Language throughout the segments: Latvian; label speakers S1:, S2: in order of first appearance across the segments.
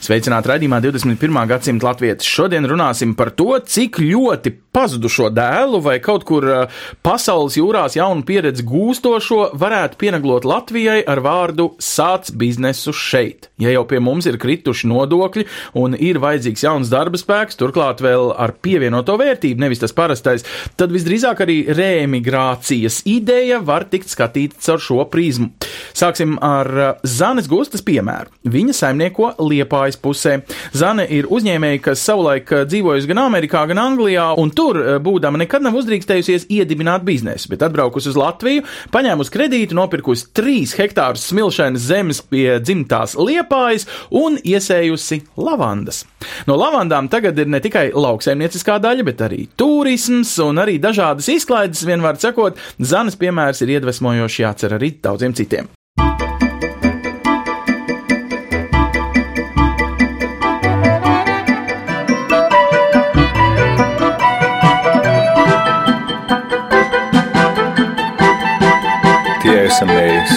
S1: Sveicināti raidījumā 21. gadsimta latvieši. Šodien runāsim par to, cik ļoti pazudušo dēlu vai kaut kur uh, pasaules jūrās jaunu pieredzi gūstošo varētu pieneglot Latvijai ar vārdu sāc biznesu šeit. Ja jau pie mums ir krituši nodokļi un ir vajadzīgs jauns darba spēks, turklāt vēl ar pievienoto vērtību, nevis tas parastais, tad visdrīzāk arī reemigrācijas ideja var tikt skatīta caur šo prizmu. Sāksim ar uh, Zanes Gustas piemēru. Viņa saimnieko Liepājas pusē. Zane ir uzņēmēja, kas savulaik uh, dzīvojusi gan Amerikā, gan Anglijā, un tur, uh, būdama, nekad nav uzdrīkstējusies iedibināt biznesu, bet atbraukusi uz Latviju, paņēmusi kredītu, nopirkusi trīs hektārus smilšainas zemes pie dzimtās Liepājas un iesējusi lavandas. No lavandām tagad ir ne tikai lauksaimnieciskā daļa, bet arī turisms un arī dažādas izklaides, vienmēr sakot, Zanes piemērs ir iedvesmojošs jācer arī daudziem citiem.
S2: Esam mēs.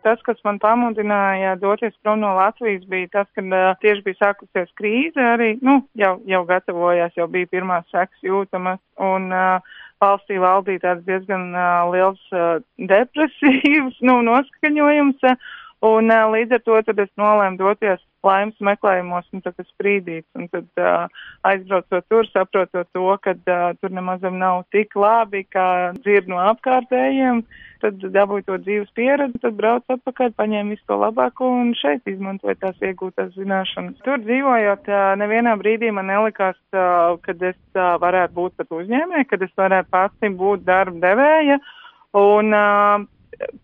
S3: Tas, kas man pamudināja doties prom no Latvijas, bija tas, ka uh, tieši bija sākusies krīze arī, nu, jau, jau gatavojās, jau bija pirmās sekas jūtamas, un uh, valstī valdīja tāds diezgan uh, liels uh, depresīvs, nu, noskaņojums, uh, un uh, līdz ar to tad es nolēmu doties laimes meklējumos, un tad es sprīdīts, un tad uh, aizbraucot tur, saprotot to, ka uh, tur nemazam nav tik labi, kā dzird no apkārtējiem, tad dabūju to dzīves pieredzi, tad braucu atpakaļ, paņēmu visu to labāko un šeit izmantoju tās iegūtās zināšanas. Tur dzīvojot, uh, nevienā brīdī man nelikās, uh, kad es uh, varētu būt pat uzņēmēja, kad es varētu pati būt darba devēja, un uh,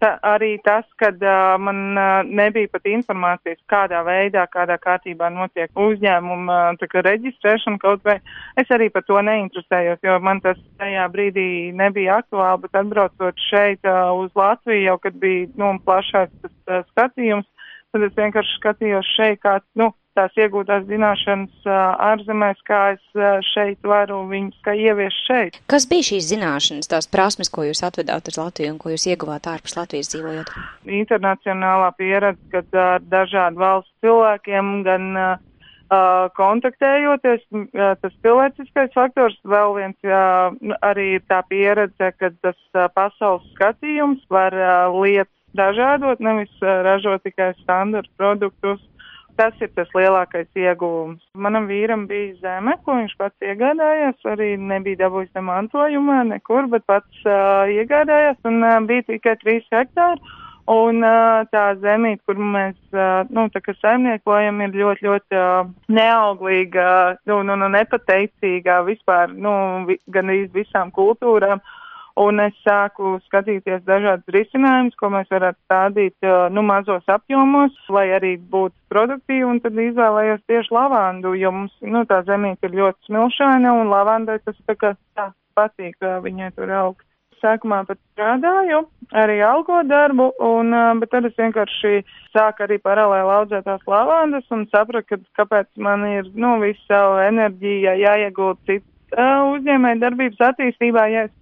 S3: ta, arī tas, ka uh, man uh, nebija pat informācijas, kādā veidā, kādā kārtībā notiek uzņēmuma uh, reģistrēšana kaut vai. Es arī par to neinteresējos, jo man tas tajā brīdī nebija aktuāli, bet atbraucot šeit uh, uz Latviju, jau kad bija nu, plašāks tas uh, skatījums, tad es vienkārši skatījos šeit, kā, nu, tās iegūtās zināšanas ārzemēs, kā es šeit varu viņus, kā ievies šeit.
S4: Kas bija šīs zināšanas, tās prasmes, ko jūs atvedāt uz Latviju un ko jūs ieguvāt ārpus Latvijas dzīvojot?
S3: Internacionālā pieredze, kad ar dažādu valstu cilvēkiem gan kontaktējoties, tas cilvēciskais faktors, vēl viens arī tā pieredze, ka tas pasaules skatījums var lietas dažādot, nevis ražot tikai standarta produktus. Tas ir tas lielākais ieguvums. Manam vīram bija zeme, ko viņš pats iegādājās, arī nebija dabūjis ne mantojumā, nekur, bet pats uh, iegādājās, un uh, bija tikai trīs hektāri. Un uh, tā zemīte, kur mēs, uh, nu, saimniekojam, ir ļoti, ļoti uh, neauglīga, nu, nu, nu, nepateicīga vispār, nu, vi, gan visām kultūrām. Un es sāku skatīties dažādas risinājumus, ko mēs varētu stādīt, nu, mazos apjomos, lai arī būtu produktīvi, un tad izvēlējos tieši lavandu, jo mums, nu, tā zemīte ir ļoti smilšaina, un lavandai tas tā kā tā patīk viņai tur augt. Sākumā pat strādāju, arī algo darbu, un, bet tad es vienkārši sāku arī paralēli audzēt tās lavandas un sapratu, ka kāpēc man ir, nu, visu savu enerģiju jāiegūt citu uzņēmēju darbības attīstībā, ja es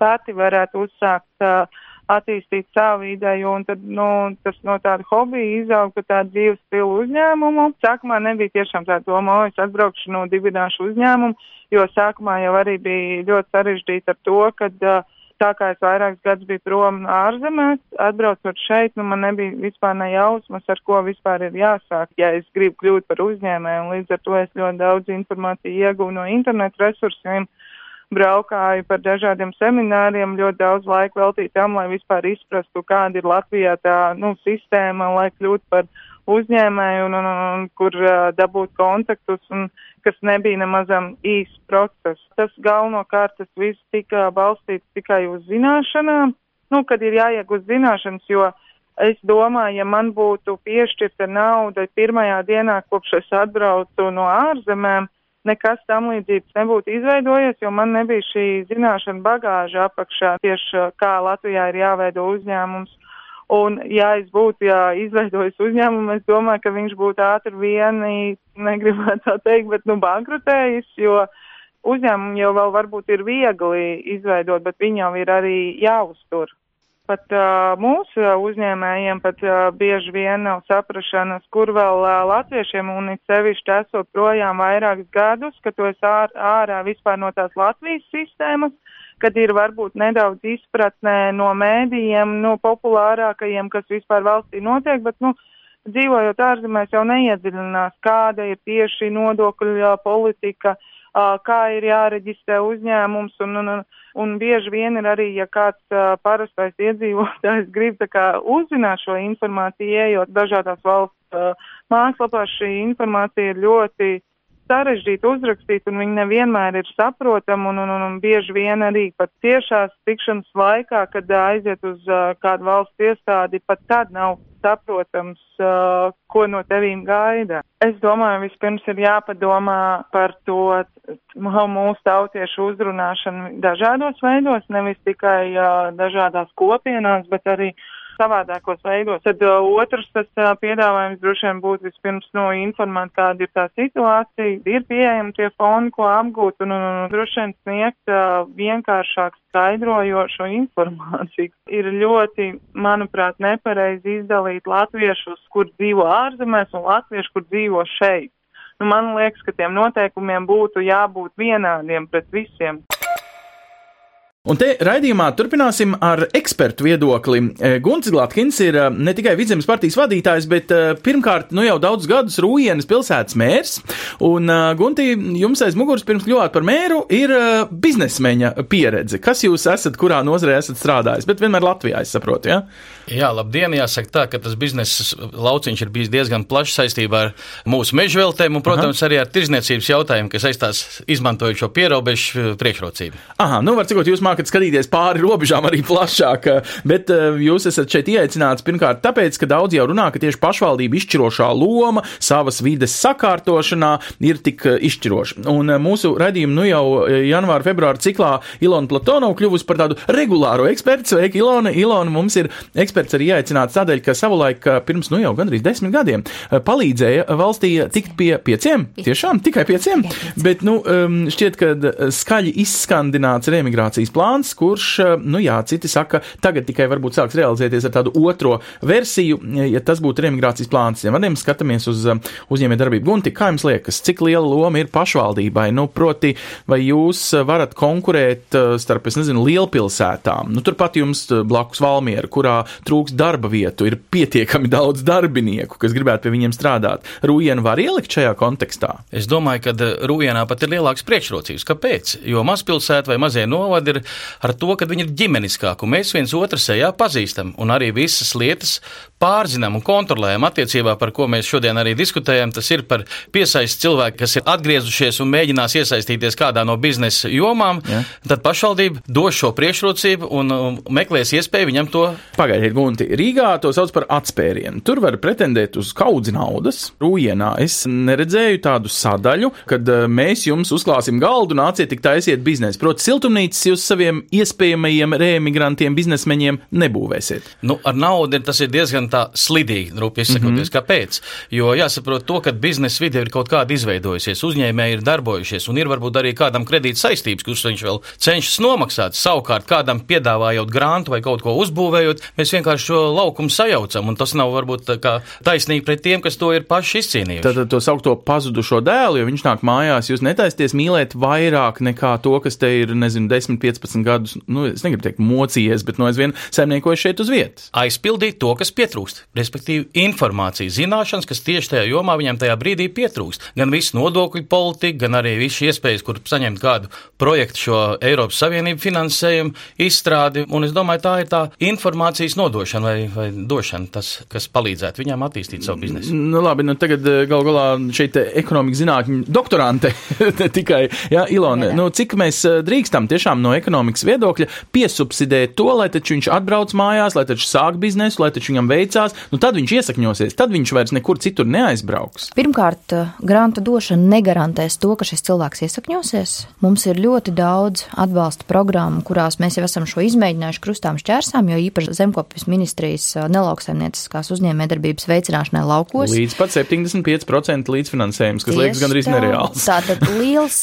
S3: pati varētu uzsākt uh, attīstīt savu ideju, un tad, nu, tas no tāda hobija izaug par tādu dzīves stilu uzņēmumu. Sākumā nebija tiešām tā doma, o, es atbraukšu no dibināšu uzņēmumu, jo sākumā jau arī bija ļoti sarežģīti ar to, kad uh, tā kā es vairākus gadus biju prom ārzemēs, atbraucot šeit, nu man nebija vispār ne jausmas, ar ko vispār ir jāsāk, ja es gribu kļūt par uzņēmēju, un līdz ar to es ļoti daudz informāciju ieguvu no internetu resursiem braukāju par dažādiem semināriem, ļoti daudz laika veltīju tam, lai vispār izprastu, kāda ir Latvijā tā, nu, sistēma, lai kļūtu par uzņēmēju un, un, un kur uh, dabūt kontaktus, un kas nebija nemazam īs process. Tas galvenokārt tas viss tika balstīts tikai uz zināšanām, nu, kad ir jāiegūst zināšanas, jo Es domāju, ja man būtu piešķirta nauda pirmajā dienā, kopš es atbraucu no ārzemēm, nekas tam līdzīgs nebūtu izveidojies, jo man nebija šī zināšana bagāža apakšā tieši kā Latvijā ir jāveido uzņēmums. Un, ja es būtu jā, izveidojis uzņēmumu, es domāju, ka viņš būtu ātri vieni, negribētu tā teikt, bet nu bankrutējis, jo uzņēmumu jau vēl varbūt ir viegli izveidot, bet viņam ir arī jāuztur. Pat uh, mūsu uzņēmējiem pat uh, bieži vien nav saprašanas, kur vēl uh, latviešiem un it sevišķi esot projām vairākus gadus, ka to es ār, ārā vispār no tās Latvijas sistēmas, kad ir varbūt nedaudz izpratnē no mēdījiem, no populārākajiem, kas vispār valstī notiek, bet, nu, dzīvojot ārzemēs jau neiedziļinās, kāda ir tieši nodokļu politika, kā ir jāreģistrē uzņēmums un, un, un, un bieži vien ir arī, ja kāds parastais iedzīvotājs grib tā kā uzzināt šo informāciju, ejot dažādās valsts mājaslapās, šī informācija ir ļoti sarežģīti uzrakstīt, un viņi nevienmēr ir saprotami, un, un, un, un bieži vien arī pat tiešās tikšanas laikā, kad aiziet uz uh, kādu valsts iestādi, pat tad nav saprotams, uh, ko no tevīm gaida. Es domāju, vispirms ir jāpadomā par to mūsu tautiešu uzrunāšanu dažādos veidos, nevis tikai uh, dažādās kopienās, bet arī uh, savādākos veidos. Tad uh, otrs tas uh, piedāvājums droši vien būtu vispirms nu, informēt, kāda ir tā situācija, ir pieejami tie foni, ko apgūt, un, un, un droši vien sniegt uh, vienkāršāk skaidrojošo informāciju. Ir ļoti, manuprāt, nepareizi izdalīt latviešus, kur dzīvo ārzemēs, un latviešu, kur dzīvo šeit. Nu, man liekas, ka tiem noteikumiem būtu jābūt vienādiem pret visiem.
S1: Un te raidījumā turpināsim ar ekspertu viedokli. E, Gunts Glatkins ir e, ne tikai Vidzemes partijas vadītājs, bet e, pirmkārt, nu jau daudz gadus Rūjienas pilsētas mērs. Un, Gunti, jums aiz muguras pirms kļuvāt par mēru ir biznesmeņa pieredze. Kas jūs esat, kurā nozarē esat strādājis? Bet vienmēr Latvijā, es saprotu, ja?
S5: Jā, labdien, jāsaka tā, ka tas biznesa lauciņš ir bijis diezgan plašs saistībā ar mūsu mežveltēm un, protams, Aha. arī ar tirzniecības jautājumu, kas saistās izmantojot šo pierobežu priekšrocību.
S1: Aha, nu var cikot jūs mākat skatīties pāri robežām arī plašāk, bet eh, jūs esat šeit ieaicināts pirmkārt tāpēc, ka daudz jau runā, ka tieši pašvaldība izšķirošā loma savas vides sakārtošanā ir tik eh, izšķiroša. Un eh, mūsu redzījumu nu jau janvāra, februāra ciklā Ilona Platonova kļuvusi par tādu regulāro ekspertu. Sveiki, Ilona! Ilona mums ir eksperts eksperts arī aicināts tādēļ, ka savulaik pirms nu jau gandrīz desmit gadiem palīdzēja valstī tikt pie pieciem, tiešām tikai pieciem, bet nu šķiet, ka skaļi izskandināts reemigrācijas plāns, kurš, nu jā, citi saka, tagad tikai varbūt sāks realizēties ar tādu otro versiju, ja tas būtu reemigrācijas plāns. Ja vadiem skatāmies uz uzņēmē darbību, Gunti, kā jums liekas, cik liela loma ir pašvaldībai? Nu, proti, vai jūs varat konkurēt starp, es nezinu, lielpilsētām? Nu, turpat jums blakus Valmiera, kurā trūks darba vietu, ir pietiekami daudz darbinieku, kas gribētu pie viņiem strādāt. Rūjienu var ielikt šajā kontekstā?
S5: Es domāju, ka eh, Rūjienā pat ir lielāks priekšrocības. Kāpēc? Jo mazpilsēta vai mazie novadi ir ar to, ka viņi ir ģimeniskāki, un mēs viens otru sejā pazīstam, un arī visas lietas pārzinām un kontrolējam attiecībā, par ko mēs šodien arī diskutējam. Tas ir par piesaisti cilvēki, kas ir atgriezušies un mēģinās iesaistīties kādā no biznesa jomām. Ja. Tad pašvaldība dos šo priekšrocību un meklēs iespēju viņam to.
S1: Pagaidiet, Gunti, Rīgā to sauc par atspērienu. Tur var pretendēt uz kaudzi naudas. Rūjienā es neredzēju tādu sadaļu, kad eh, mēs jums uzklāsim galdu, nāciet tik taisiet biznesu. Proti, siltumnīcas jūs saviem iespējamajiem reemigrantiem, biznesmeņiem nebūvēsiet.
S5: Nu, ar naudu tas ir diezgan tā slidīgi, rupi izsakoties. Mm -hmm. Kāpēc? Jo jāsaprot to, ka biznesa vide ir kaut kāda izveidojusies, uzņēmēji ir darbojušies un ir varbūt arī kādam kredīt saistības, kurus viņš vēl cenšas nomaksāt. Savukārt kādam piedāvājot grantu vai kaut ko uzbūvējot, mēs vienkārši šo laukumu sajaucam, un tas nav varbūt taisnīgi pret tiem, kas to ir paši izcīnījuši.
S1: Tad to saukto pazudušo dēlu, jo viņš nāk mājās, jūs netaisties mīlēt vairāk nekā to, kas te ir, nezinu, 10, 15 gadus, nu, es negribu teikt mocījies, bet no aizvien saimniekojas šeit uz vietas.
S5: Aizpildīt to, kas pietrūkst pietrūkst. Respektīvi, informācija, zināšanas, kas tieši tajā jomā viņam tajā brīdī pietrūkst. Gan visu nodokļu politiku, gan arī visas iespējas, kur saņemt kādu projektu šo Eiropas Savienību finansējumu, izstrādi. Un es domāju, tā ir tā informācijas nodošana vai, vai došana, tas, kas palīdzētu viņam attīstīt savu biznesu.
S1: Nu, labi, nu tagad eh, gal galā šeit ekonomikas zinātņu doktorante tikai, jā, Ilona, nu, cik mēs eh, drīkstam tiešām no ekonomikas viedokļa piesubsidēt to, lai taču viņš atbrauc mājās, lai taču sāk biznesu, lai taču viņam veic uzticās, nu tad viņš iesakņosies, tad viņš vairs nekur citur neaizbrauks.
S6: Pirmkārt, grāmatu došana negarantēs to, ka šis cilvēks iesakņosies. Mums ir ļoti daudz atbalsta programmu, kurās mēs jau esam šo izmēģinājuši krustām šķērsām, jo īpaši zemkopības ministrijas nelauksaimnieciskās uzņēmējdarbības veicināšanai laukos.
S1: Līdz pat 75% līdzfinansējums, kas liekas gandrīz nereāls.
S6: Tātad liels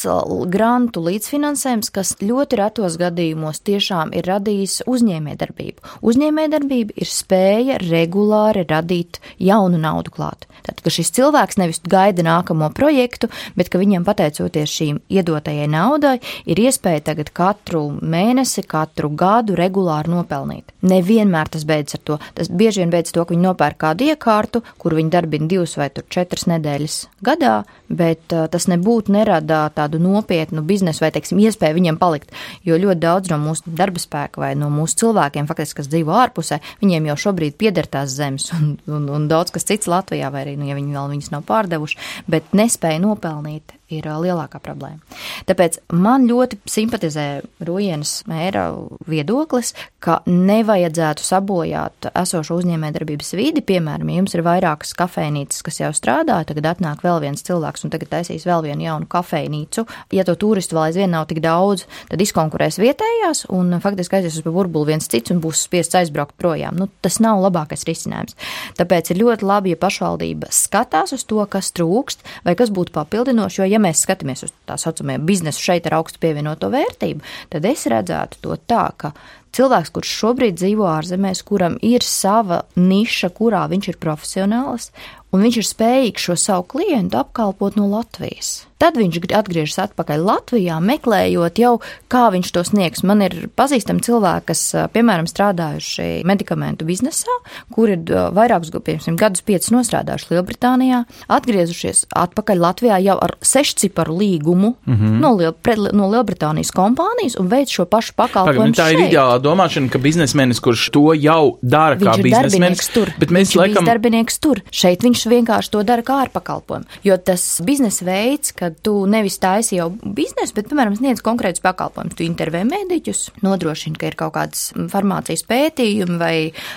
S6: grantu līdzfinansējums, kas ļoti retos gadījumos tiešām ir radījis uzņēmējdarbību. Uzņēmējdarbība ir spēja regulāri radīt jaunu naudu klāt. Tātad, ka šis cilvēks nevis gaida nākamo projektu, bet ka viņam pateicoties šīm iedotajai naudai, ir iespēja tagad katru mēnesi, katru gadu regulāri nopelnīt. Nevienmēr tas beidzas ar to. Tas bieži vien beidzas to, ka viņi nopērk kādu iekārtu, kur viņi darbina divas vai četras nedēļas gadā, bet uh, tas nebūtu nerada tādu nopietnu biznesu vai, teiksim, iespēju viņiem palikt. Jo ļoti daudz no mūsu darba spēka vai no mūsu cilvēkiem, faktiski, kas dzīvo ārpusē, viņiem jau šobrīd pieder tās zemes un, un, un daudz kas cits Latvijā, vai arī, nu, ja viņi vēl viņas nav pārdevuši, bet nespēja nopelnīt ir lielākā problēma. Tāpēc man ļoti simpatizē Rujienas mēra viedoklis, ka nevajadzētu sabojāt esošo uzņēmējdarbības vidi. Piemēram, ja jums ir vairākas kafejnīcas, kas jau strādā, tagad atnāk vēl viens cilvēks un tagad taisīs vēl vienu jaunu kafejnīcu. Ja to turistu vēl aizvien nav tik daudz, tad izkonkurēs vietējās un faktiski aizies uz burbuli viens cits un būs spiests aizbraukt projām. Nu, tas nav labākais risinājums. Tāpēc ir ļoti labi, ja pašvaldība skatās uz to, kas trūkst vai kas būtu papildinoši, jo ja ja mēs skatāmies uz tā saucamajiem biznesu šeit ar augstu pievienoto vērtību, tad es redzētu to tā, ka cilvēks, kurš šobrīd dzīvo ārzemēs, kuram ir sava niša, kurā viņš ir profesionāls, un viņš ir spējīgs šo savu klientu apkalpot no Latvijas. Tad viņš atgriežas atpakaļ Latvijā, meklējot jau, kā viņš to sniegs. Man ir pazīstami cilvēki, kas, piemēram, strādājuši medikamentu biznesā, kuri ir vairākus piemēram, gadus piecus nostrādājuši Lielbritānijā, atgriezušies atpakaļ Latvijā jau ar sešciparu līgumu mm -hmm. no, Liel, pret, no Lielbritānijas kompānijas un veic šo pašu pakalpojumu.
S1: Tā ir ideāla domāšana, ka biznesmenis, kurš to jau dara
S6: viņš
S1: kā biznesmenis,
S6: tur, bet mēs viņš laikam. Darbinieks tur. Šeit viņš vienkārši to dara kā ārpakalpojumu. Jo tas biznesa veids, ka tu nevis taisi jau biznesu, bet, piemēram, sniedz konkrētus pakalpojumus. Tu intervē mediķus, nodrošini, ka ir kaut kādas farmācijas pētījumi vai,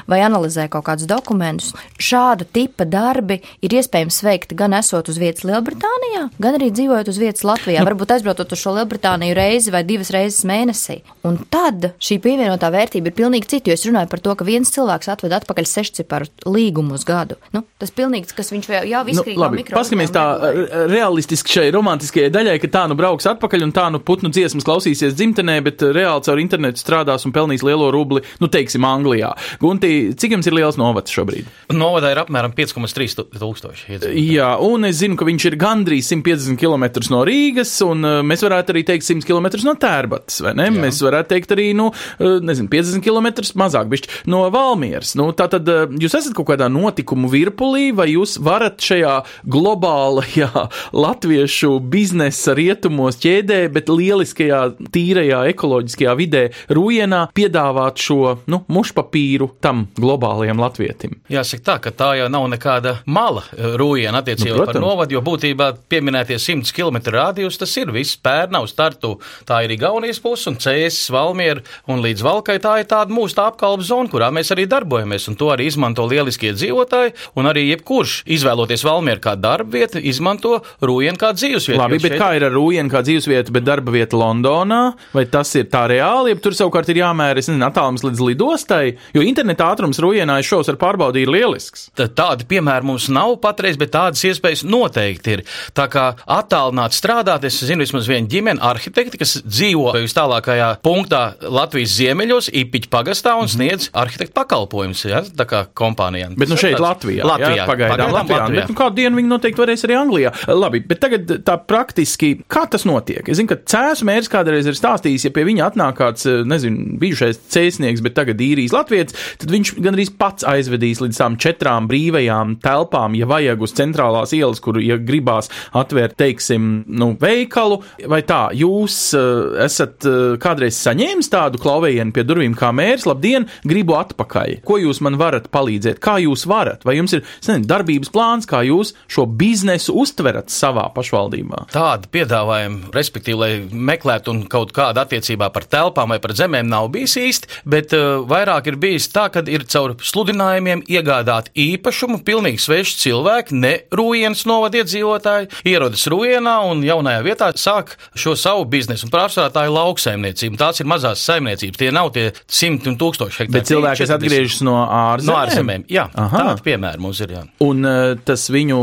S6: vai analizē kaut kādus dokumentus. Šāda tipa darbi ir iespējams veikt gan esot uz vietas Lielbritānijā, gan arī dzīvojot uz vietas Latvijā. Nu. Varbūt aizbraucot uz šo Lielbritāniju reizi vai divas reizes mēnesī. Un tad šī pievienotā vērtība ir pilnīgi cita, jo es runāju par to, ka viens cilvēks atved atpakaļ sešciparu līgumu uz gadu. Nu, tas pilnīgi, kas viņš jau
S1: nu,
S6: izkrīt
S1: nu, labi, no mikro. Paskamies tā realistiski šai romantiskajai daļai, ka tā nu brauks atpakaļ un tā nu putnu dziesmas klausīsies dzimtenē, bet reāli caur internetu strādās un pelnīs lielo rubli, nu teiksim, Anglijā. Gunti, cik jums ir liels novads šobrīd?
S5: Novadā ir apmēram 5,3 tūkstoši.
S1: Jā, un es zinu, ka viņš ir gandrīz 150 km no Rīgas, un mēs varētu arī teikt 100 km no Tērbatas, vai ne? Jā. Mēs varētu teikt arī, nu, nezinu, 50 km mazāk bišķi no Valmieras. Nu, tātad jūs esat kaut kādā notikumu virpulī, vai jūs varat šajā globālajā latviešu biznesa rietumos ķēdē, bet lieliskajā, tīrajā, ekoloģiskajā vidē Rujienā piedāvāt šo, nu, mušpapīru tam globālajam latvietim?
S5: Jāsaka tā, ka tā jau nav nekāda mala Rujiena attiecībā nu, par novadu, jo būtībā pieminētie 100 km rādījus tas ir viss pērnau startu. Tā ir Igaunijas puse un Cēsis, Valmiera un līdz Valkai tā ir tāda mūsu tā apkalpa zona, kurā mēs arī darbojamies, un to arī izmanto lieliskie dzīvotāji, un arī jebkurš izvēloties Valmieru kā darba vietu, izmanto Rūjienu kā dzīvesvietu.
S1: Labi, bet šeit... kā ir ar Rūjienu kā dzīvesvietu, bet darba vieta Londonā? Vai tas ir tā reāli, ja tur savukārt ir jāmēra, es nezinu, attālums līdz lidostai, jo interneta ātrums Rūjienā es šos ar pārbaudīju ir lielisks.
S5: Tad tādi piemēri mums nav patreiz, bet tādas iespējas noteikti ir. Tā kā attālināt strādāt, es zinu vismaz vienu ģimeni arhitekti, kas dzīvo vis tālākajā punktā Latvijas ziemeļos, Ipiņu pagastā un mhm. sniedz arhitektu pakalpojumus, ja, tā kā kompānijām.
S1: Bet nu šeit Latvijā. Latvijā. Jā, pagaidām, pagaidām Latvijā. Latvijā. Bet, nu, kādu dienu viņi noteikti varēs arī Anglijā. Labi, bet tagad tā praktiski, kā tas notiek? Es zinu, ka cēsu mērs kādreiz ir stāstījis, ja pie viņa atnāk kāds, eh, nezinu, bijušais cēsnieks, bet tagad īrijas latviets, tad viņš gandrīz pats aizvedīs līdz tām četrām brīvajām telpām, ja vajag uz centrālās ielas, kur, ja gribās atvērt, teiksim, nu, veikalu, vai tā, jūs uh, esat uh, kādreiz saņēmis tādu klauvējienu pie durvīm kā mērs, labdien, gribu atpakaļ. Ko jūs man varat palīdzēt? Kā jūs varat? Vai jums ir, nezinu, darba darbības plāns, kā jūs šo biznesu uztverat savā pašvaldībā?
S5: Tāda piedāvājuma, respektīvi, lai meklētu un kaut kāda attiecībā par telpām vai par zemēm nav bijis īsti, bet uh, vairāk ir bijis tā, ka ir caur sludinājumiem iegādāt īpašumu pilnīgi sveši cilvēki, ne Rūjienas novada iedzīvotāji, ierodas Rūjienā un jaunajā vietā sāk šo savu biznesu. Un pārsvarā tā ir lauksaimniecība, tās ir mazās saimniecības, tie nav tie simti un tūkstoši hektāri.
S1: Bet cilvēki, kas atgriežas no ārzemēm?
S5: No ārzemēm, jā. Aha. Tāda piemēra mums ir, jā.
S1: Un uh, tas viņu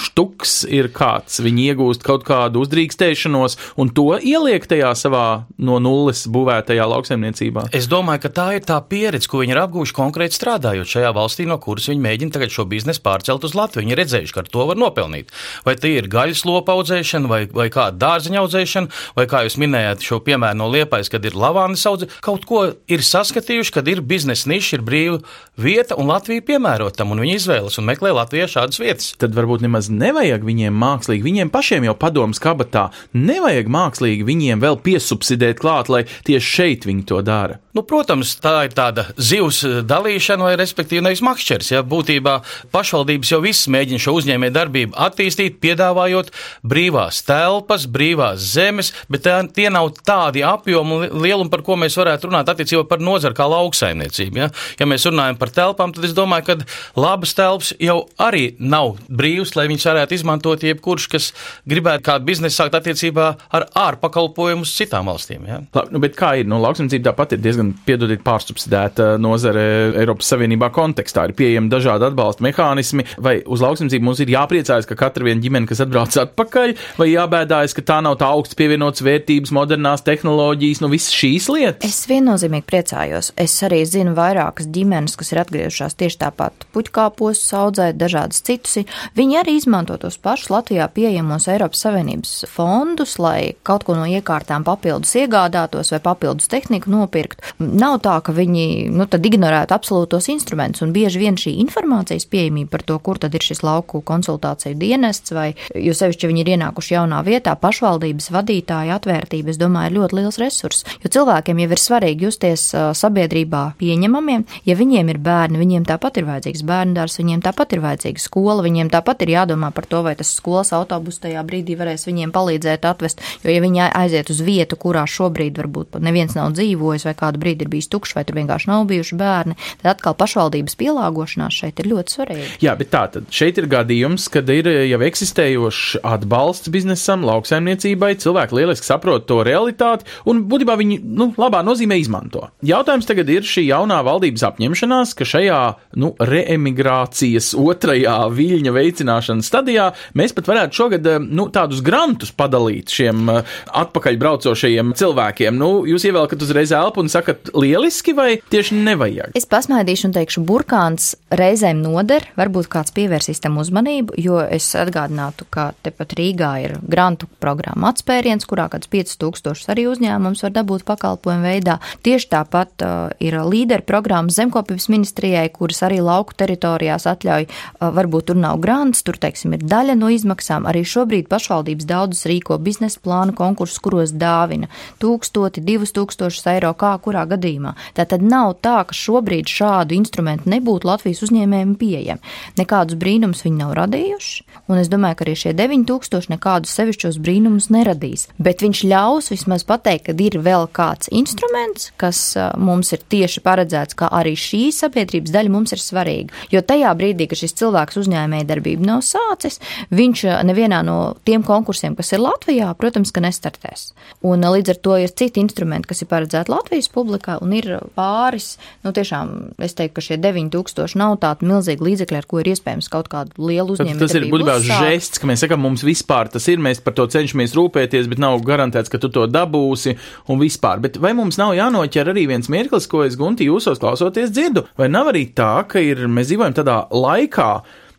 S1: štuks ir kāds, viņi iegūst kaut kādu uzdrīkstēšanos un to ieliek tajā savā no nulles būvētajā lauksaimniecībā.
S5: Es domāju, ka tā ir tā pieredze, ko viņi ir apguvuši konkrēti strādājot šajā valstī, no kuras viņi mēģina tagad šo biznesu pārcelt uz Latviju. Viņi ir redzējuši, ka ar to var nopelnīt. Vai tie ir gaļas lopa audzēšana, vai, vai kāda dārzeņa audzēšana, vai kā jūs minējāt šo piemēru no liepais, kad ir lavānis audzēšana, kaut ko ir saskatījuši, kad ir biznesa niša, ir brīva vieta un Latvija piemērotam, un viņi izvēlas un meklē Latvijā šādas vietas.
S1: Tad varbūt nemaz nevajag viņiem mākslīgi, viņiem pašiem jau padoms kabatā, nevajag mākslīgi viņiem vēl piesubsidēt klāt, lai tieši šeit viņi to dara.
S5: Nu, protams, tā ir tāda zivs dalīšana, vai respektīvi nevis makšķers. Ja? Būtībā pašvaldības jau viss mēģina šo uzņēmē darbību attīstīt, piedāvājot brīvās telpas, brīvās zemes, bet tā, tie nav tādi apjomi lielumi, par ko mēs varētu runāt attiecībā par nozaru kā lauksaimniecību. Ja? ja mēs runājam par telpām, tad es domāju, ka labas telpas jau arī nav brīvas, lai viņas varētu izmantot jebkurš, kas gribētu kādu biznesu sākt attiecībā ar ārpakalpojumu uz citām valstīm. Ja?
S1: Labi, nu, bet kā ir? Nu, lauksaimniecība tāpat ir diezgan piedodiet, pārsubsidēta nozare Eiropas Savienībā kontekstā. Ir pieejami dažādi atbalsta mehānismi, vai uz lauksimzību mums ir jāpriecājas, ka katra viena ģimene, kas atbrauc atpakaļ, vai jābēdājas, ka tā nav tā augsts pievienots vērtības, modernās tehnoloģijas, nu visas šīs lietas.
S6: Es viennozīmīgi priecājos. Es arī zinu vairākas ģimenes, kas ir atgriežušās tieši tāpat puķkāpos, audzēt dažādas citus. Viņi arī izmanto tos pašus Latvijā pieejamos Eiropas Savienības fondus, lai kaut ko no iekārtām papildus iegādātos vai papildus tehniku nopirkt. Nav tā, ka viņi nu, ignorētu absolūtos instrumentus, un bieži vien šī informācijas pieejamība par to, kur tad ir šis lauku konsultāciju dienests, vai jo sevišķi viņi ir ienākuši jaunā vietā, pašvaldības vadītāja atvērtība, es domāju, ir ļoti liels resurs. Jo cilvēkiem jau ir svarīgi justies sabiedrībā pieņemamiem, ja viņiem ir bērni, viņiem tāpat ir vajadzīgs bērndārs, viņiem tāpat ir vajadzīga skola, viņiem tāpat ir jādomā par to, vai tas skolas autobus tajā brīdī varēs viņiem palīdzēt atvest, jo ja viņi aiziet uz vietu, kurā šobrīd varbūt neviens nav dzīvojis vai kādu brīdi ir bijis tukšs, vai tur vienkārši nav bijuši bērni, tad atkal pašvaldības pielāgošanās šeit ir ļoti svarīga.
S1: Jā, bet tā tad šeit ir gadījums, kad ir jau eksistējošs atbalsts biznesam, lauksaimniecībai, cilvēki lieliski saprot to realitāti un būtībā viņi nu, labā nozīmē izmanto. Jautājums tagad ir šī jaunā valdības apņemšanās, ka šajā nu, reemigrācijas otrajā viļņa veicināšanas stadijā mēs pat varētu šogad nu, tādus grantus padalīt šiem atpakaļ braucošajiem cilvēkiem. Nu, jūs ievelkat uzreiz elpu un sakat, lieliski vai tieši nevajag?
S6: Es pasmaidīšu un teikšu, burkāns reizēm noder, varbūt kāds pievērsīs tam uzmanību, jo es atgādinātu, ka tepat Rīgā ir grantu programma atspēriens, kurā kāds 5000 arī uzņēmums var dabūt pakalpojumu veidā. Tieši tāpat uh, ir līderu programma zemkopības ministrijai, kuras arī lauku teritorijās atļauj, varbūt tur nav grants, tur, teiksim, ir daļa no izmaksām. Arī šobrīd pašvaldības daudzas rīko biznesa plānu konkursus, kuros dāvina tūkstoti, divus tūkstošus eiro, kā kurā gadījumā. Tā tad nav tā, ka šobrīd šādu instrumentu nebūtu Latvijas uzņēmējiem pieejami. Nekādus brīnumus viņi nav radījuši, un es domāju, ka arī šie 9000 nekādus sevišķos brīnumus neradīs. Bet viņš ļaus vismaz pateikt, ka ir vēl kāds instruments, kas mums ir tieši paredzēts, ka arī šī sabiedrības daļa mums ir svarīga. Jo tajā brīdī, kad šis cilvēks uzņēmēja darbību nav sācis, viņš nevienā no tiem konkursiem, kas ir Latvijā, protams, ka nestartēs. Un līdz ar to ir citi instrumenti, kas ir paredzēti Latvijas publikai, un ir pāris, nu tiešām es teiktu, ka šie 9000 nav tādi milzīgi līdzekļi, ar ko ir iespējams kaut kādu lielu uzņēmumu.
S1: Tas ir būtībā žests, ka mēs sakām, mums vispār tas ir, mēs par to cenšamies rūpēties, bet nav garantēts, ka tu to dabūsi un vispār. Bet vai mums nav jānoķer arī viens mirklis, ko es Gunti jūsos klausoties dzirdu? Vai nav arī tā, ka ir, mēs dzīvojam tādā laikā,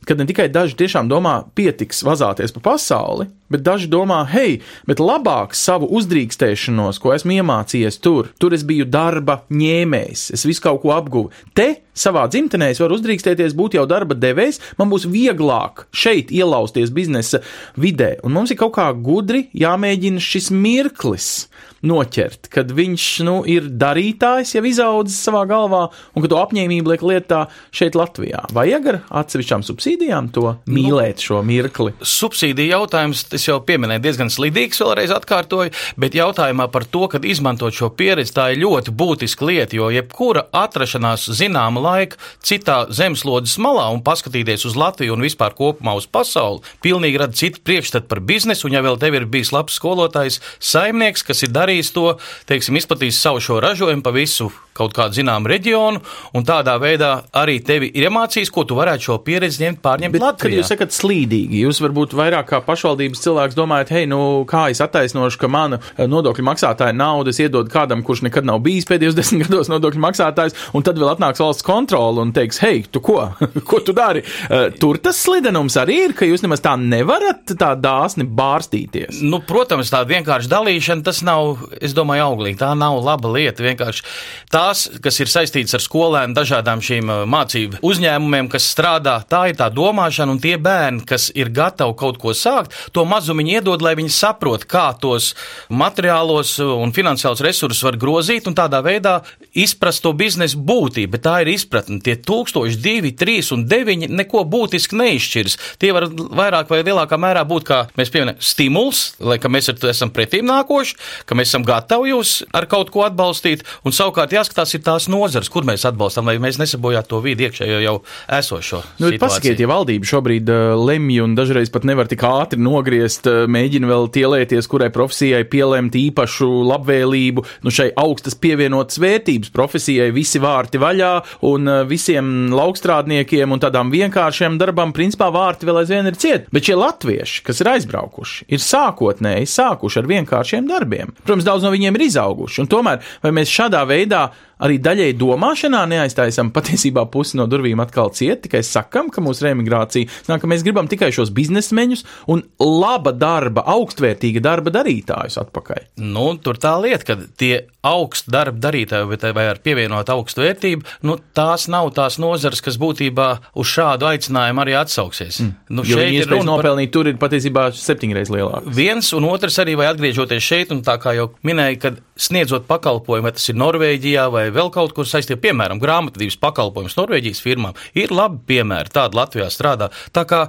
S1: kad ne tikai daži tiešām domā, pietiks vazāties pa pasauli, bet daži domā, hei, bet labāk savu uzdrīkstēšanos, ko esmu iemācījies tur, tur es biju darba ņēmējs, es visu kaut ko apguvu. Te savā dzimtenē es varu uzdrīkstēties, būt jau darba devējs, man būs vieglāk šeit ielausties biznesa vidē, un mums ir kaut kā gudri jāmēģina šis mirklis noķert, kad viņš nu, ir darītājs, jau izaudzis savā galvā, un ka to apņēmību liek lietā šeit Latvijā. Vajag ar atsevišķām subsīdijām to mīlēt šo mirkli?
S5: Subsīdija jautājums, tas jau pieminēja diezgan slidīgs, vēlreiz atkārtoju, bet jautājumā par to, kad izmantot šo pieredzi, tā ir ļoti būtiska lieta, jo jebkura atrašanās zināma laika citā zemeslodes malā un paskatīties uz Latviju un vispār kopumā uz pasauli, pilnīgi rada citu priekšstatu par biznesu, un ja vēl tev ir bijis labs skolotājs, saimnieks, kas ir darījis to, teiksim, izplatījis savu šo ražojumu pa visu kaut kādu zināmu reģionu, un tādā veidā arī tevi ir iemācījis, ko tu varētu šo pieredzi ņemt, pārņemt
S1: Bet, kad
S5: Latvijā.
S1: jūs sakat slīdīgi, jūs varbūt vairāk kā pašvaldības cilvēks domājat, hei, nu, kā es attaisnošu, ka mana eh, nodokļu maksātāja nauda es iedodu kādam, kurš nekad nav bijis pēdējos desmit gados nodokļu maksātājs, un tad vēl atnāks valsts kontrole un teiks, hei, tu ko, ko tu dari? Eh, Tur tas slidenums arī ir, ka jūs nemaz tā nevarat tā dāsni bārstīties.
S5: Nu, protams, tāda vienkārša dalīšana, tas nav, es domāju, auglīgi. Tā nav laba lieta. Vienkārši tās, kas ir saistītas ar skolēnu, dažādām šīm uh, mācību uzņēmumiem, kas strādā, tā ir tā domāšana, un tie bērni, kas ir gatavi kaut ko sākt, to mazumiņu iedod, lai viņi saprot, kā tos materiālos un finansiālos resursus var grozīt un tādā veidā izprast to biznesa būtību. Bet tā ir izpratne. Tie tūkstoši, divi, trīs un deviņi neko būtiski neizšķirs. Tie var vairāk vai lielākā mērā būt, kā mēs pieminējam, stimuls, lai ka mēs esam pretīm nākoši, ka mēs esam gatavi jūs ar kaut ko atbalstīt, un savukārt jāskatās ir tās nozars, kur mēs atbalstam, lai mēs nesabojātu to vidi iekšējo jau esošo.
S1: Nu, pasakiet, ja valdība šobrīd uh, lemj un dažreiz pat nevar tik ātri nogriezt, uh, mēģina vēl tielēties, kurai profesijai pielēmt īpašu labvēlību, nu šai augstas pievienotas vērtības profesijai, visi vārti vaļā un uh, visiem laukstrādniekiem un tādām vienkāršiem darbām, principā vārti vēl aizvien ir ciet. Bet šie latvieši, kas ir aizbraukuši, ir sākotnēji sākuši ar vienkāršiem darbiem. Protams, daudz no viņiem ir izauguši, un tomēr vai mēs šādā veidā arī daļēji domāšanā neaiztaisam patiesībā pusi no durvīm atkal ciet, tikai sakam, ka mūsu remigrācija nāk, ka mēs gribam tikai šos biznesmeņus un laba darba, augstvērtīga darba darītājus atpakaļ.
S5: Nu, tur tā lieta, ka tie augstu darba darītāji bet vai ar pievienot augstu vērtību, nu, tās nav tās nozares, kas būtībā uz šādu aicinājumu arī atsauksies. Mm. Nu,
S1: Jo
S5: šeit ir runa
S1: nopelnīt tur ir patiesībā septiņreiz lielāks.
S5: Viens un otrs arī, vai atgriežoties šeit, un tā kā jau minēju, kad sniedzot pakalpojumu, vai tas ir Norvēģijā vai vēl kaut kur saistīts, piemēram, grāmatvedības pakalpojums Norvēģijas firmām, ir labi piemēri, tādi Latvijā strādā. Tā kā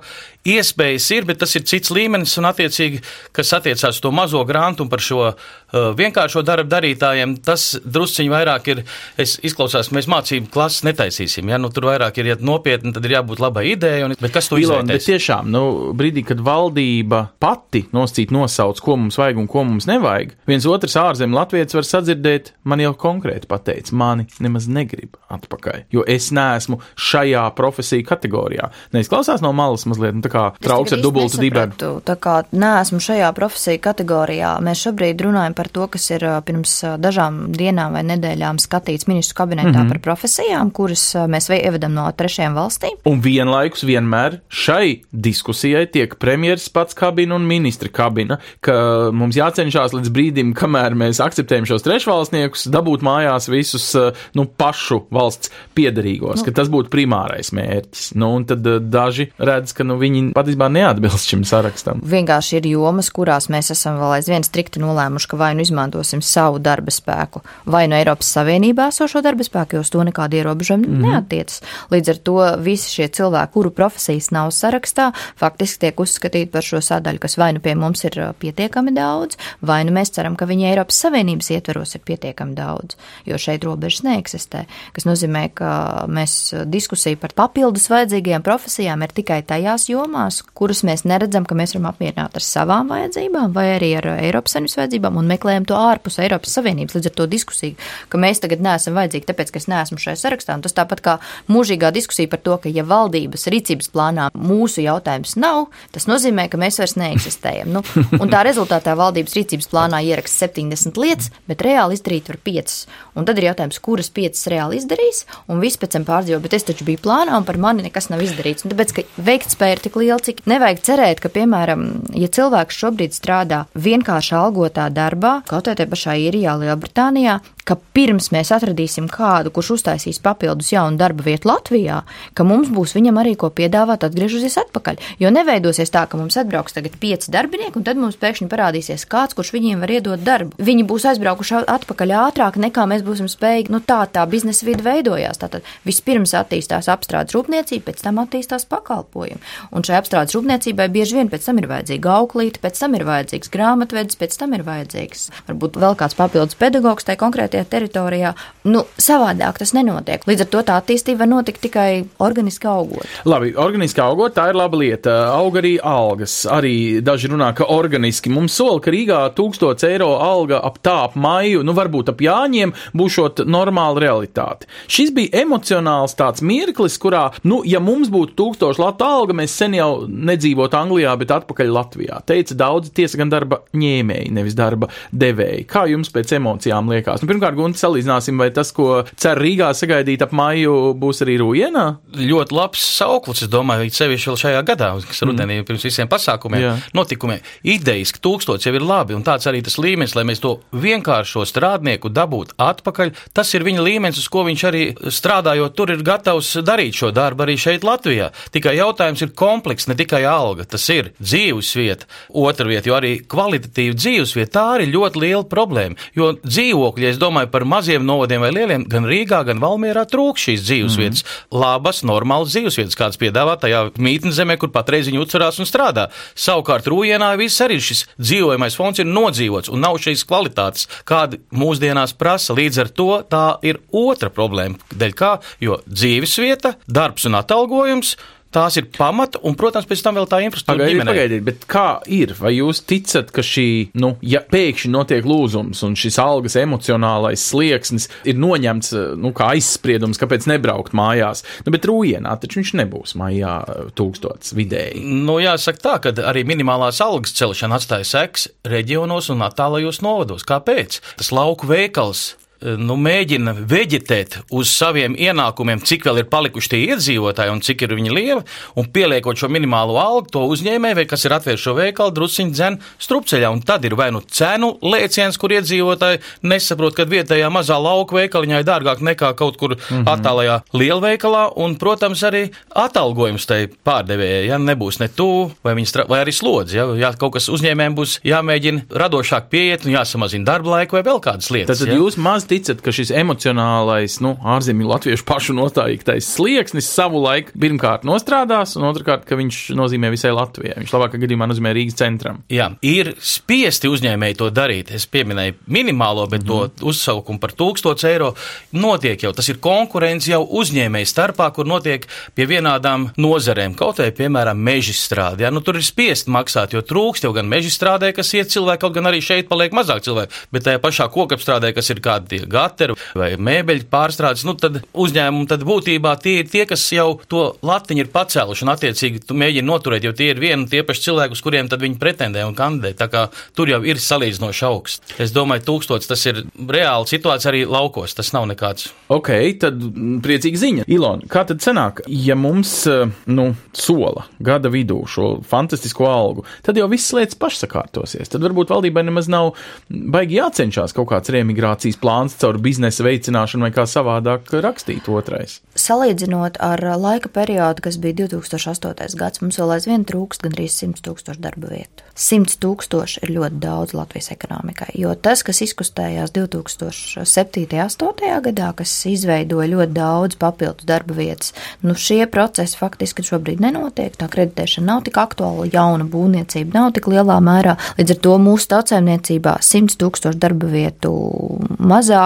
S5: iespējas ir, bet tas ir cits līmenis, un attiecīgi, kas attiecās uz to mazo grantu un par šo vienkāršo darbu darītājiem, tas drusciņi vairāk ir, es izklausās, mēs mācību klases netaisīsim, ja, nu tur vairāk ir, ja nopietni, tad ir jābūt labai idejai, un, bet kas to
S1: Ilona, bet tiešām, nu, brīdī, kad valdība pati noscīt nosauc, ko mums vajag un ko mums nevajag, viens otrs ārzemju latviečs var sadzirdēt, man jau konkrēti pateica, mani nemaz negrib atpakaļ, jo es neesmu šajā profesiju kategorijā. Neizklausās no malas mazliet, nu, tā kā trauks ar dubultu dibenu.
S6: Tā kā neesmu šajā profesiju kategorijā. Mēs šobrīd runājam par to, kas ir pirms dažām dienām vai nedēļām skatīts ministru kabinetā mm. -hmm. par profesijām, kuras mēs ievedam no trešajām valstīm.
S1: Un vienlaikus vienmēr šai diskusijai tiek premjeras pats kabina un ministra kabina, ka mums jācenšas līdz brīdim, kamēr mēs akceptējam šos trešvalstniekus, dabūt mājās visus nu, pašu valsts piedarīgos, nu. ka tas būtu primārais mērķis. Nu, un tad daži redz, ka nu, viņi patiesībā neatbilst šim sarakstam.
S6: Vienkārši ir jomas, kurās mēs esam vēl aizvien strikti nolēmuši, ka vai nu izmantosim savu darba spēku, vai no Eiropas Savienībā esošo darba spēku, jo uz to nekāda ierobežojuma mm. -hmm. neatiecas. Līdz ar to visi šie cilvēki, kuru profesijas nav sarakstā, faktiski tiek uzskatīti par šo sadaļu, kas vai nu pie mums ir pietiekami daudz, vai nu mēs ceram, ka viņi Eiropas Savienības ietveros ir pietiekami daudz, jo šeit robežas neeksistē. Kas nozīmē, ka mēs diskusiju par papildus vajadzīgajām profesijām ir tikai tajās jomās, kuras mēs neredzam, ka mēs varam apmierināt ar savām vajadzībām vai arī ar Eiropas Savienības vajadzībām un meklējam to ārpus Eiropas Savienības. Līdz ar to diskusiju, ka mēs tagad neesam vajadzīgi, tāpēc, ka es neesmu šajā sarakstā. Un tas tāpat kā mūžīgā diskusija par to, ka ja valdības rīcības plānā mūsu jautājums nav, tas nozīmē, ka mēs vairs neeksistējam. Nu, un tā rezultātā valdības rīcības plānā ieraksta 70 lietas, bet reāli izdarīt var 5. Un tad ir jautājums, kuras 5 reāli izdarīs, un viss pēc tam pārdzīvo, bet es taču biju plānā, un par mani nekas nav izdarīts. Un tāpēc, ka veiktspēja ir tik liela, cik nevajag cerēt, ka, piemēram, ja cilvēks šobrīd strādā vienkārši algotā darbā, kaut vai tajā pašā īrijā, Lielbritānijā, ka pirms mēs atradīsim kādu, kurš uztaisīs papildus jaunu darba vietu Latvijā, ka mums būs viņam arī ko piedāvāt atgriežoties atpakaļ. Jo neveidosies tā, ka mums atbrauks tagad pieci darbinieki, un tad mums pēkšņi parādīsies kāds, kurš viņiem var iedot darbu. Viņi būs aizbraukuši atpakaļ ātrāk nekā mēs būsim spējīgi. Nu, tā tā biznesa vide veidojās. Tātad vispirms attīstās apstrādes rūpniecība, pēc tam attīstās pakalpojumi. Un šai apstrādes rūpniecībai bieži vien pēc tam ir vajadzīga auklīte, pēc tam ir vajadzīgs grāmatvedis, pēc tam ir vajadzīgs varbūt vēl kāds papildus pedagogs tajā konkrētajā teritorijā. Nu, savādāk tas nenotiek. Līdz ar to tā attīstība var notikt tikai organiski augot.
S1: Labi, organiski augot, tā ir laba lieta. Aug arī algas. Arī daži runā, ka organiski mums sola, ka Rīgā 1000 eiro alga ap tā ap maiju, nu varbūt ap jāņiem, būšot normāla realitāte. Šis bija emocionāls tāds mirklis, kurā, nu, ja mums būtu 1000 latu alga, mēs sen jau nedzīvotu Anglijā, bet atpakaļ Latvijā. Teica daudzi tiesa gan darba ņēmēji, nevis darba devēji. Kā jums pēc emocijām liekas? Nu, pirmkārt, Gunte, salīdzināsim, vai tas, ko cer Rīgā sagaidīt ap maiju, būs arī Rujienā?
S5: Ļoti labs sauklis, es domāju, sevišķi vēl šajā gadā, kas rudenī pirms visiem pasākumiem,
S1: Jā.
S5: notikumiem. Idejas, ka tūkstots jau ir labi, un tāds arī tas līmenis, lai mēs to vienkāršo strādnieku dabūtu atpakaļ, tas ir viņa līmenis, uz ko viņš arī strādājot, tur ir gatavs darīt šo darbu arī šeit Latvijā. Tikai jautājums ir komplekss, ne tikai alga, tas ir dzīvesvieta, otra vieta, jo arī kvalitatīva dzīvesvieta, tā arī ļoti liela problēma, jo dzīvokļi, es domāju par maziem novadiem vai lieliem, gan Rīgā, gan Valmierā trūk šīs dzīvesvietas, mm. labas, normālas dzīvesvietas, kādas piedāvā tajā mītnes zemē, kur patreiz viņi uzturās un strādā. Savukārt Rūjienā viss arī šis dzīvojamais fonds ir nodzīvots un nav šīs kvalitātes, kāda mūsdienās prasa. Līdz ar to tā ir otra problēma, dēļ kā, jo dzīvesvieta, darbs un atalgojums Tās ir pamata, un, protams, pēc tam vēl tā infrastruktūra.
S1: Pagaidiet, pagaidiet, bet kā ir? Vai jūs ticat, ka šī, nu, ja pēkšņi notiek lūzums un šis algas emocionālais slieksnis ir noņemts, nu, kā aizspriedums, kāpēc nebraukt mājās? Nu, bet rūjienā taču viņš nebūs maijā tūkstots vidēji.
S5: Nu, jāsaka tā, ka arī minimālās algas celšana atstāja seks reģionos un attālajos novados. Kāpēc? Tas lauku veikals nu, mēģina veģetēt uz saviem ienākumiem, cik vēl ir palikuši tie iedzīvotāji un cik ir viņi lieli, un pieliekot šo minimālo algu, to uzņēmēju, vai kas ir atvērts šo veikalu, drusciņi dzen strupceļā. Un tad ir vai nu cenu lēciens, kur iedzīvotāji nesaprot, ka vietējā mazā lauka veikaliņā ir dārgāk nekā kaut kur mm -hmm. attālajā lielveikalā, un, protams, arī atalgojums tai pārdevējai, ja nebūs ne tuvu, vai, vai arī slodzi. Ja, ja kaut kas uzņēmējiem būs jāmēģina radošāk pieiet un jāsamazina darba laiku vai vēl kādas lietas.
S1: Tad, tad ja? jūs maz ticat, ka šis emocionālais, nu, ārzemju latviešu pašu noteiktais slieksnis savu laiku pirmkārt nostrādās, un otrkārt, ka viņš nozīmē visai Latvijai. Viņš labākā gadījumā nozīmē Rīgas centram.
S5: Jā, ir spiesti uzņēmēji to darīt. Es pieminēju minimālo, bet mm. to mhm. uzsaukumu par 1000 eiro notiek jau. Tas ir konkurence jau uzņēmēju starpā, kur notiek pie vienādām nozarēm. Kaut vai, piemēram, meža strāde. Ja? Nu, tur ir spiest maksāt, jo trūkst jau gan meža strādē, kas iet cilvēki, kaut gan arī šeit paliek mazāk cilvēku, bet tajā pašā kokapstrādē, kas ir kādi tie gateri vai mēbeļu pārstrādes, nu tad uzņēmumi tad būtībā tie ir tie, kas jau to latiņu ir pacēluši un attiecīgi tu mēģini noturēt, jo tie ir vieni tie paši cilvēki, uz kuriem tad viņi pretendē un kandidē. Tā kā tur jau ir salīdzinoši augsts. Es domāju, tūkstots tas ir reāla situācija arī laukos, tas nav nekāds.
S1: Ok, tad priecīga ziņa. Ilona, kā tad sanāk, ja mums, nu, sola gada vidū šo fantastisko algu, tad jau viss lietas pašsakārtosies. Tad varbūt valdībai nemaz nav baigi jācenšas kaut kāds reemigrācijas plāns plāns caur biznesa veicināšanu vai kā savādāk rakstīt otrais?
S6: Salīdzinot ar laika periodu, kas bija 2008. gads, mums vēl aizvien trūkst gandrīz 100 tūkstošu darba vietu. 100 tūkstoši ir ļoti daudz Latvijas ekonomikai, jo tas, kas izkustējās 2007. un 2008. gadā, kas izveidoja ļoti daudz papildus darba vietas, nu šie procesi faktiski šobrīd nenotiek. Tā kreditēšana nav tik aktuāla, jauna būvniecība nav tik lielā mērā. Līdz ar to mūsu tautsēmniecībā 100 tūkstošu darba vietu mazāk.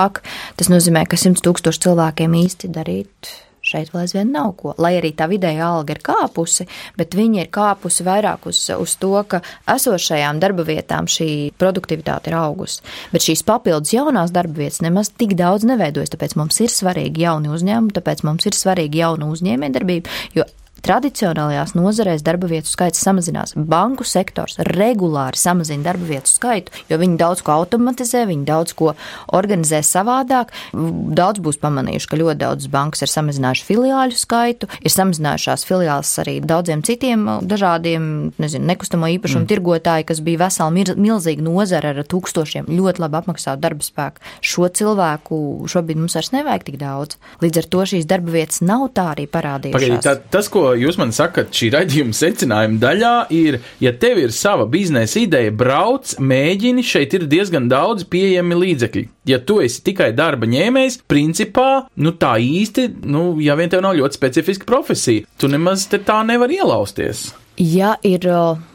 S6: Tas nozīmē, ka 100 tūkstoši cilvēkiem īsti darīt šeit vēl aizvien nav ko. Lai arī tā vidēja alga ir kāpusi, bet viņa ir kāpusi vairāk uz, uz to, ka esošajām darba vietām šī produktivitāte ir augusi. Bet šīs papildus jaunās darba vietas nemaz tik daudz neveidojas, tāpēc mums ir svarīgi jauni uzņēmumi, tāpēc mums ir svarīgi jauna uzņēmējdarbība, jo Tradicionālajās nozarēs darba vietu skaits samazinās. Banku sektors regulāri samazina darba vietu skaitu, jo viņi daudz ko automatizē, viņi daudz ko organizē savādāk. Daudz būs pamanījuši, ka ļoti daudz bankas ir samazinājuši filiāļu skaitu, ir samazinājušās filiāls arī daudziem citiem dažādiem, nezinu, nekustamo īpašumu mm. tirgotāji, kas bija vesela milzīga nozara ar tūkstošiem ļoti labi apmaksātu darba spēku. Šo cilvēku šobrīd mums vairs nevajag tik daudz. Līdz ar to šīs darba vietas nav tā arī parādījušās.
S1: Pagaidī, tā, tas, ko jūs man sakat, šī raidījuma secinājuma daļā ir, ja tev ir sava biznesa ideja, brauc, mēģini, šeit ir diezgan daudz pieejami līdzekļi. Ja tu esi tikai darba ņēmējs, principā, nu tā īsti, nu, ja vien tev nav ļoti specifiska profesija, tu nemaz te tā nevar ielausties.
S6: Ja ir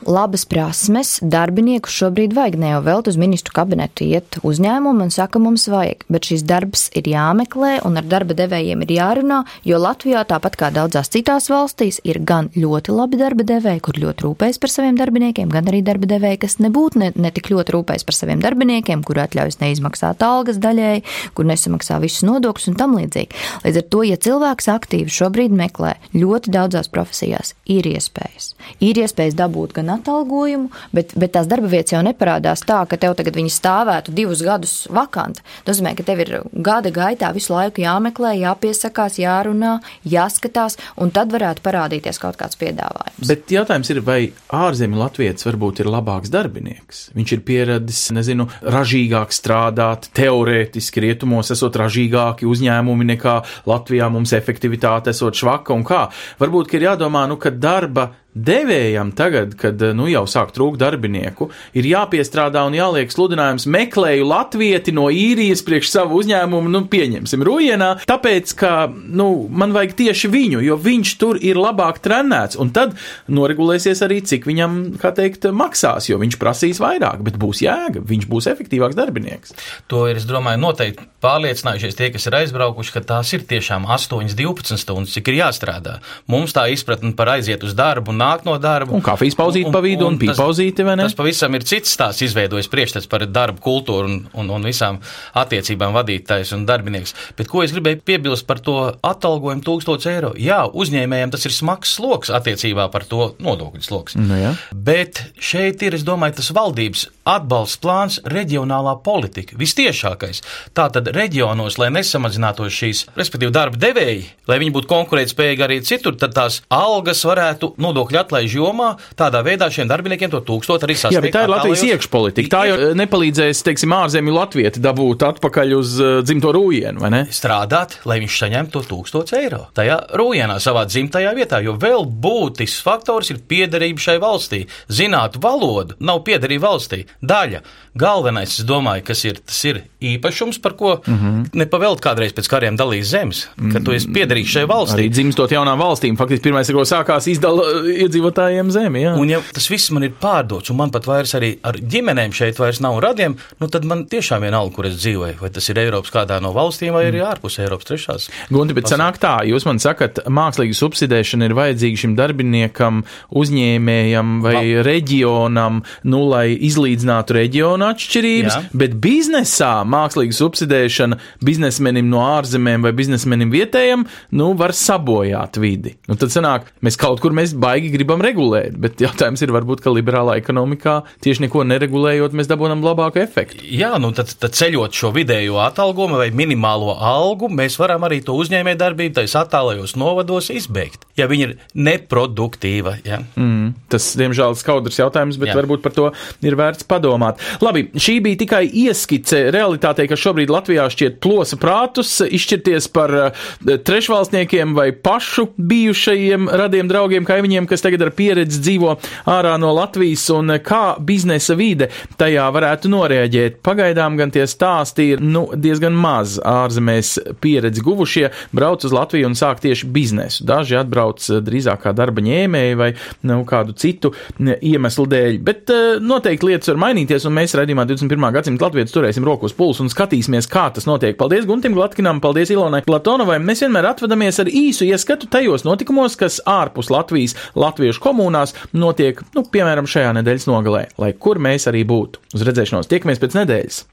S6: labas prasmes, darbinieku šobrīd vajag ne jau vēl uz ministru kabinetu iet uzņēmumu un saka, mums vajag, bet šis darbs ir jāmeklē un ar darba devējiem ir jārunā, jo Latvijā, tāpat kā daudzās citās valstīs, ir gan ļoti labi darba devēji, kur ļoti rūpējas par saviem darbiniekiem, gan arī darba devēji, kas nebūtu ne, ne tik ļoti rūpējas par saviem darbiniekiem, kur atļaujas neizmaksāt algas daļēji, kur nesamaksā visus nodokļus un tam līdzīgi. Līdz ar to, ja cilvēks aktīvi šobrīd meklē ļoti daudzās profesijās, ir iespējas ir iespējas dabūt gan atalgojumu, bet, bet tās darba vietas jau neparādās tā, ka tev tagad viņi stāvētu divus gadus vakanti. Tas nozīmē, ka tev ir gada gaitā visu laiku jāmeklē, jāpiesakās, jārunā, jāskatās, un tad varētu parādīties kaut kāds piedāvājums.
S1: Bet jautājums ir, vai ārzemju latviečs varbūt ir labāks darbinieks? Viņš ir pieradis, nezinu, ražīgāk strādāt, teorētiski rietumos esot ražīgāki uzņēmumi nekā Latvijā mums efektivitāte esot švaka un kā. Varbūt, ka ir jādomā, nu, ka darba devējam tagad, kad nu, jau sāk trūkt darbinieku, ir jāpiestrādā un jāliek sludinājums meklēju latvieti no īrijas priekš savu uzņēmumu, nu, pieņemsim, Rujienā, tāpēc, ka, nu, man vajag tieši viņu, jo viņš tur ir labāk trenēts, un tad noregulēsies arī, cik viņam, kā teikt, maksās, jo viņš prasīs vairāk, bet būs jēga, viņš būs efektīvāks darbinieks.
S5: To ir, es domāju, noteikti pārliecinājušies tie, kas ir aizbraukuši, ka tās ir tiešām 8, 12 stundas, cik ir jāstrādā. Mums tā izpratne par aiziet uz darbu un nāk no darba.
S1: Un kafijas pauzīt pa vidu un, un, un pīpauzīti, vai ne?
S5: Tas pavisam ir cits stāsts izveidojis priekšstats par darbu kultūru un, un, un visām attiecībām vadītājs un darbinieks. Bet ko es gribēju piebilst par to atalgojumu 1000 eiro? Jā, uzņēmējiem tas ir smags sloks attiecībā par to nodokļu sloks.
S1: Nu, jā.
S5: Bet šeit ir, es domāju, tas valdības atbalsts plāns reģionālā politika vistiešākais. Tātad reģionos, lai nesamazinātos šīs, respektīvi darba devēji, lai viņi būtu konkurētspējīgi arī citur, tad tās algas varētu nodokļu nodokļu atlaižu jomā, tādā veidā šiem darbiniekiem to tūkstot arī sasniegt.
S1: Jā, bet tā ir Latvijas iekšpolitika. Tā jau nepalīdzēs, teiksim, ārzemju latvieti dabūt atpakaļ uz uh, dzimto rūjienu, vai ne?
S5: Strādāt, lai viņš saņemtu to tūkstots eiro. Tajā rūjienā, savā dzimtajā vietā, jo vēl būtisks faktors ir piederība šai valstī. Zināt valodu nav piederība valstī. Daļa. Galvenais, es domāju, kas ir, tas ir īpašums, par ko mm -hmm. nepavelt kādreiz pēc kariem dalīs zemes, ka tu esi piederīgs šai valstī.
S1: Arī dzimstot jaunām valstīm, faktiski pirmais, ko sākās izdala iedzīvotājiem zemi. Jā.
S5: Un ja tas viss man ir pārdots, un man pat vairs arī ar ģimenēm šeit vairs nav radiem, nu tad man tiešām vienalga, kur es dzīvoju, vai tas ir Eiropas kādā no valstīm, vai arī ārpus Eiropas trešās.
S1: Gunti, bet sanāk tā, jūs man sakat, mākslīga subsidēšana ir vajadzīga šim darbiniekam, uzņēmējam vai Val. reģionam, nu, lai izlīdzinātu reģionu atšķirības, Jā. bet biznesā mākslīga subsidēšana biznesmenim no ārzemēm vai biznesmenim vietējam, nu, var sabojāt vidi. Nu, tad sanāk, mēs kaut kur mēs baigi gribam regulēt, bet jautājums ir varbūt, ka liberālā ekonomikā tieši neko neregulējot, mēs dabūjam labāku efektu.
S5: Jā, nu tad, tad ceļot šo vidējo atalgojumu vai minimālo algu, mēs varam arī to uzņēmē darbību tais attālajos novados izbeigt, ja viņi ir neproduktīva. Ja?
S1: Mm, tas, diemžēl, skaudrs jautājums, bet Jā. varbūt par to ir vērts padomāt. Labi, šī bija tikai ieskice realitātei, ka šobrīd Latvijā šķiet plosa prātus, izšķirties par uh, trešvalstniekiem vai pašu bijušajiem radiem draugiem, kaimiņiem kaimiņiem, kas tagad ar pieredzi dzīvo ārā no Latvijas un kā biznesa vide tajā varētu noreaģēt. Pagaidām gan tie stāsti ir nu, diezgan maz ārzemēs pieredzi guvušie, brauc uz Latviju un sāk tieši biznesu. Daži atbrauc eh, drīzāk kā darba ņēmēji vai nu, kādu citu iemeslu dēļ, bet uh, noteikti lietas var mainīties, un mēs redzījumā 21. gadsimta Latvijas turēsim roku uz pulsu un skatīsimies, kā tas notiek. Paldies Guntim Glatkinam, paldies Ilonai Platonovai. Mēs vienmēr atvadamies ar īsu ieskatu tajos notikumos, kas ārpus Latvijas latviešu komunās notiek, nu, piemēram, šajā nedēļas nogalē, lai kur mēs arī būtu. Uz redzēšanos tiekamies pēc nedēļas!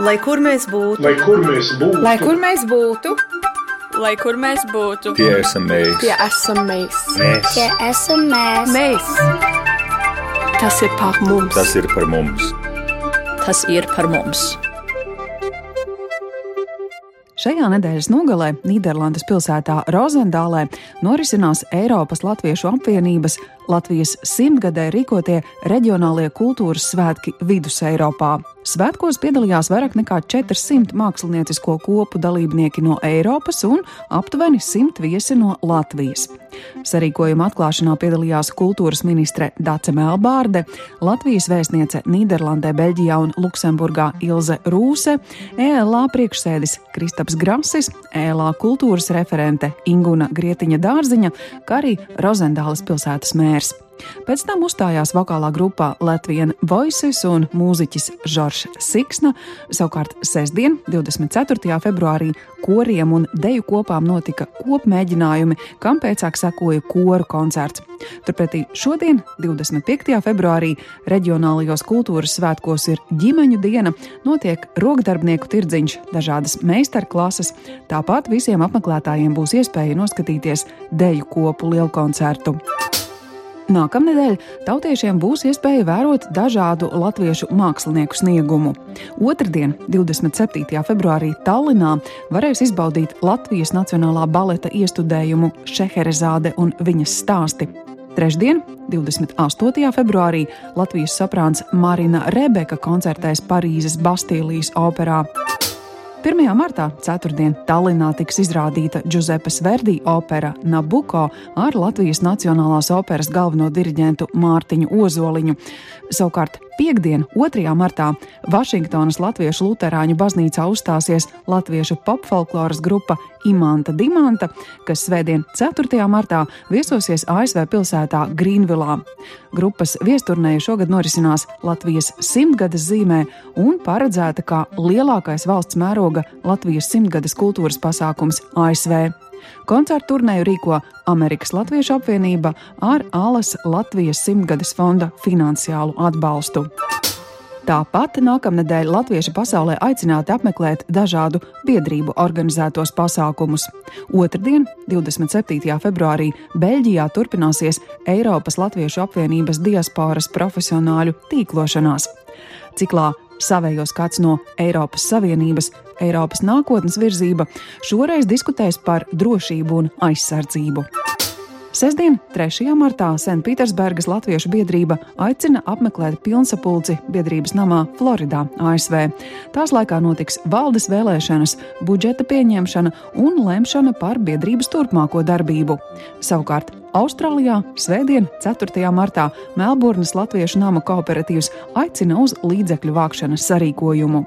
S7: Lai kur mēs būtu,
S8: lai kur mēs būtu,
S9: lai kur mēs būtu,
S10: lai kur mēs būtu.
S2: Tie esam mēs.
S9: Tie esam mēs.
S2: Mēs.
S8: Tie esam mēs.
S9: Mēs. Tas ir par mums.
S2: Tas ir par mums.
S10: Tas ir par mums.
S11: Šajā nedēļas nogalē Nīderlandes pilsētā Rozendālē norisinās Eiropas Latviešu apvienības Latvijas simtgadē rīkotie reģionālie kultūras svētki Vidus Eiropā. Svētkos piedalījās vairāk nekā 400 māksliniecisko kopu dalībnieki no Eiropas un aptuveni 100 viesi no Latvijas. Sarīkojuma atklāšanā piedalījās kultūras ministre Dace Melbārde, Latvijas vēstniece Nīderlandē, Beļģijā un Luksemburgā Ilze Rūse, ELA priekšsēdis Kristaps Grasis, ELA kultūras referente Inguna Grietiņa Dārziņa, kā arī Rozendāles pilsētas mērs. Pēc tam uzstājās vokālā grupā Latvijas Voices un mūziķis Žoržs Siksna. Savukārt sestdien, 24. februārī, koriem un deju kopām notika kopmēģinājumi, kam pēcāk sekoja koru koncerts. Turpretī šodien, 25. februārī, reģionālajos kultūras svētkos ir ģimeņu diena, notiek rokdarbnieku tirdziņš, dažādas meistarklases. Tāpat visiem apmeklētājiem būs iespēja noskatīties deju kopu lielkoncertu. Nākamnedēļ tautiešiem būs iespēja vērot dažādu latviešu mākslinieku sniegumu. Otradien, 27. februārī, Tallinā varēs izbaudīt Latvijas Nacionālā baleta iestudējumu Šeherezāde un viņas stāsti. Trešdien, 28. februārī, Latvijas soprāns Marina Rebeka koncertēs Parīzes Bastīlijas operā. 1. martā, 4. Tallinā tiks izrādīta Giuseppes Verdi opera Nabuko ar Latvijas Nacionālās operas galveno diriģentu Mārtiņu Ozoliņu. Savukārt piekdien, 2. martā, Vašingtonas Latviešu Lutāņu baznīcā uzstāsies latviešu popfolkloras grupa Imanta Dimanta, kas svētdien, 4. martā, viesosies ASV pilsētā Grīnvilā. Grupas viesturnēja šogad norisinās Latvijas simtgades zīmē un paredzēta kā lielākais valsts mēroga Latvijas simtgades kultūras pasākums ASV. Koncertu turnēju rīko Amerikas Latviešu apvienība ar Alas Latvijas simtgades fonda finansiālu atbalstu. Tāpat nākamnedēļ latvieši pasaulē aicināti apmeklēt dažādu biedrību organizētos pasākumus. Otradien, 27. februārī, Beļģijā turpināsies Eiropas Latviešu apvienības diasporas profesionāļu tīklošanās. Ciklā Savējos kāds no Eiropas Savienības Eiropas nākotnes virzība šoreiz diskutēs par drošību un aizsardzību. Sestdien, 3. martā, Senpēterburgas Latviešu biedrība aicina apmeklēt pilnsapulci biedrības namā Floridā, ASV. Tās laikā notiks valdes vēlēšanas, budžeta pieņemšana un lemšana par biedrības turpmāko darbību. Savukārt Austrālijā Svētdien, 4. martā, Melburnas Latviešu nama kooperatīvs aicina uz līdzekļu vākšanas sarīkojumu.